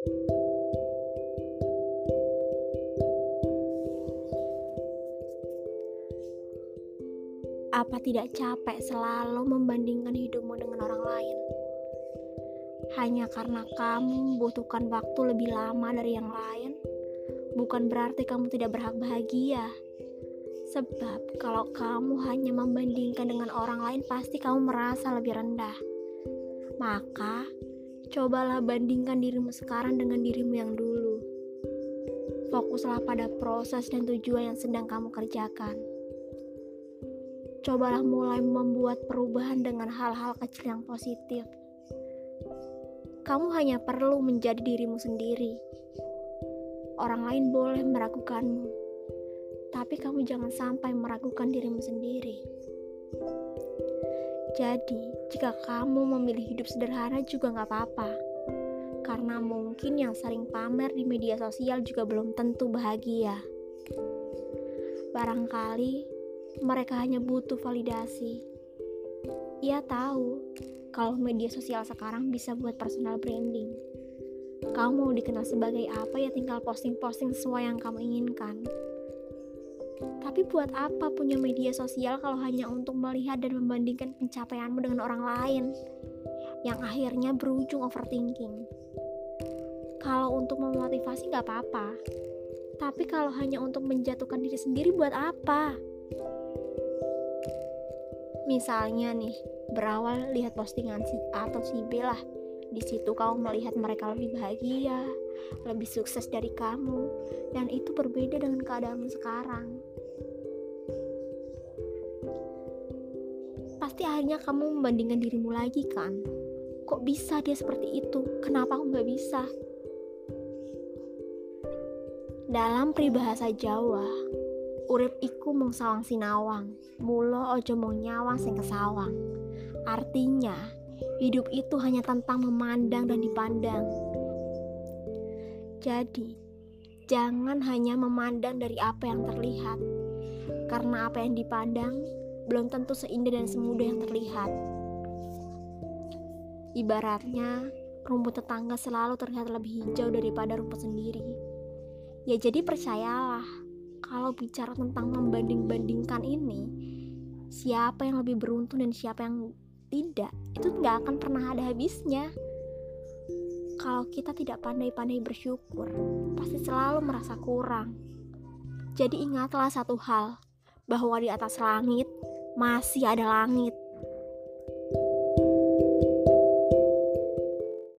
Apa tidak capek selalu membandingkan hidupmu dengan orang lain? Hanya karena kamu membutuhkan waktu lebih lama dari yang lain, bukan berarti kamu tidak berhak bahagia. Sebab kalau kamu hanya membandingkan dengan orang lain, pasti kamu merasa lebih rendah. Maka, cobalah bandingkan dirimu sekarang dengan dirimu yang dulu. Fokuslah pada proses dan tujuan yang sedang kamu kerjakan cobalah mulai membuat perubahan dengan hal-hal kecil yang positif. Kamu hanya perlu menjadi dirimu sendiri. Orang lain boleh meragukanmu, tapi kamu jangan sampai meragukan dirimu sendiri. Jadi, jika kamu memilih hidup sederhana juga nggak apa-apa, karena mungkin yang sering pamer di media sosial juga belum tentu bahagia. Barangkali mereka hanya butuh validasi. Ia tahu kalau media sosial sekarang bisa buat personal branding. Kamu dikenal sebagai apa ya tinggal posting-posting sesuai yang kamu inginkan. Tapi buat apa punya media sosial kalau hanya untuk melihat dan membandingkan pencapaianmu dengan orang lain yang akhirnya berujung overthinking. Kalau untuk memotivasi gak apa-apa, tapi kalau hanya untuk menjatuhkan diri sendiri buat apa? Misalnya nih, berawal lihat postingan si A atau si B lah. Di situ kamu melihat mereka lebih bahagia, lebih sukses dari kamu, dan itu berbeda dengan keadaanmu sekarang. Pasti akhirnya kamu membandingkan dirimu lagi kan? Kok bisa dia seperti itu? Kenapa aku nggak bisa? Dalam peribahasa Jawa, urip iku mung sawang sinawang, mulo ojo mung nyawang sing kesawang. Artinya, hidup itu hanya tentang memandang dan dipandang. Jadi, jangan hanya memandang dari apa yang terlihat, karena apa yang dipandang belum tentu seindah dan semudah yang terlihat. Ibaratnya, rumput tetangga selalu terlihat lebih hijau daripada rumput sendiri. Ya jadi percayalah, kalau bicara tentang membanding-bandingkan ini, siapa yang lebih beruntung dan siapa yang tidak, itu nggak akan pernah ada habisnya. Kalau kita tidak pandai-pandai bersyukur, pasti selalu merasa kurang. Jadi ingatlah satu hal, bahwa di atas langit masih ada langit.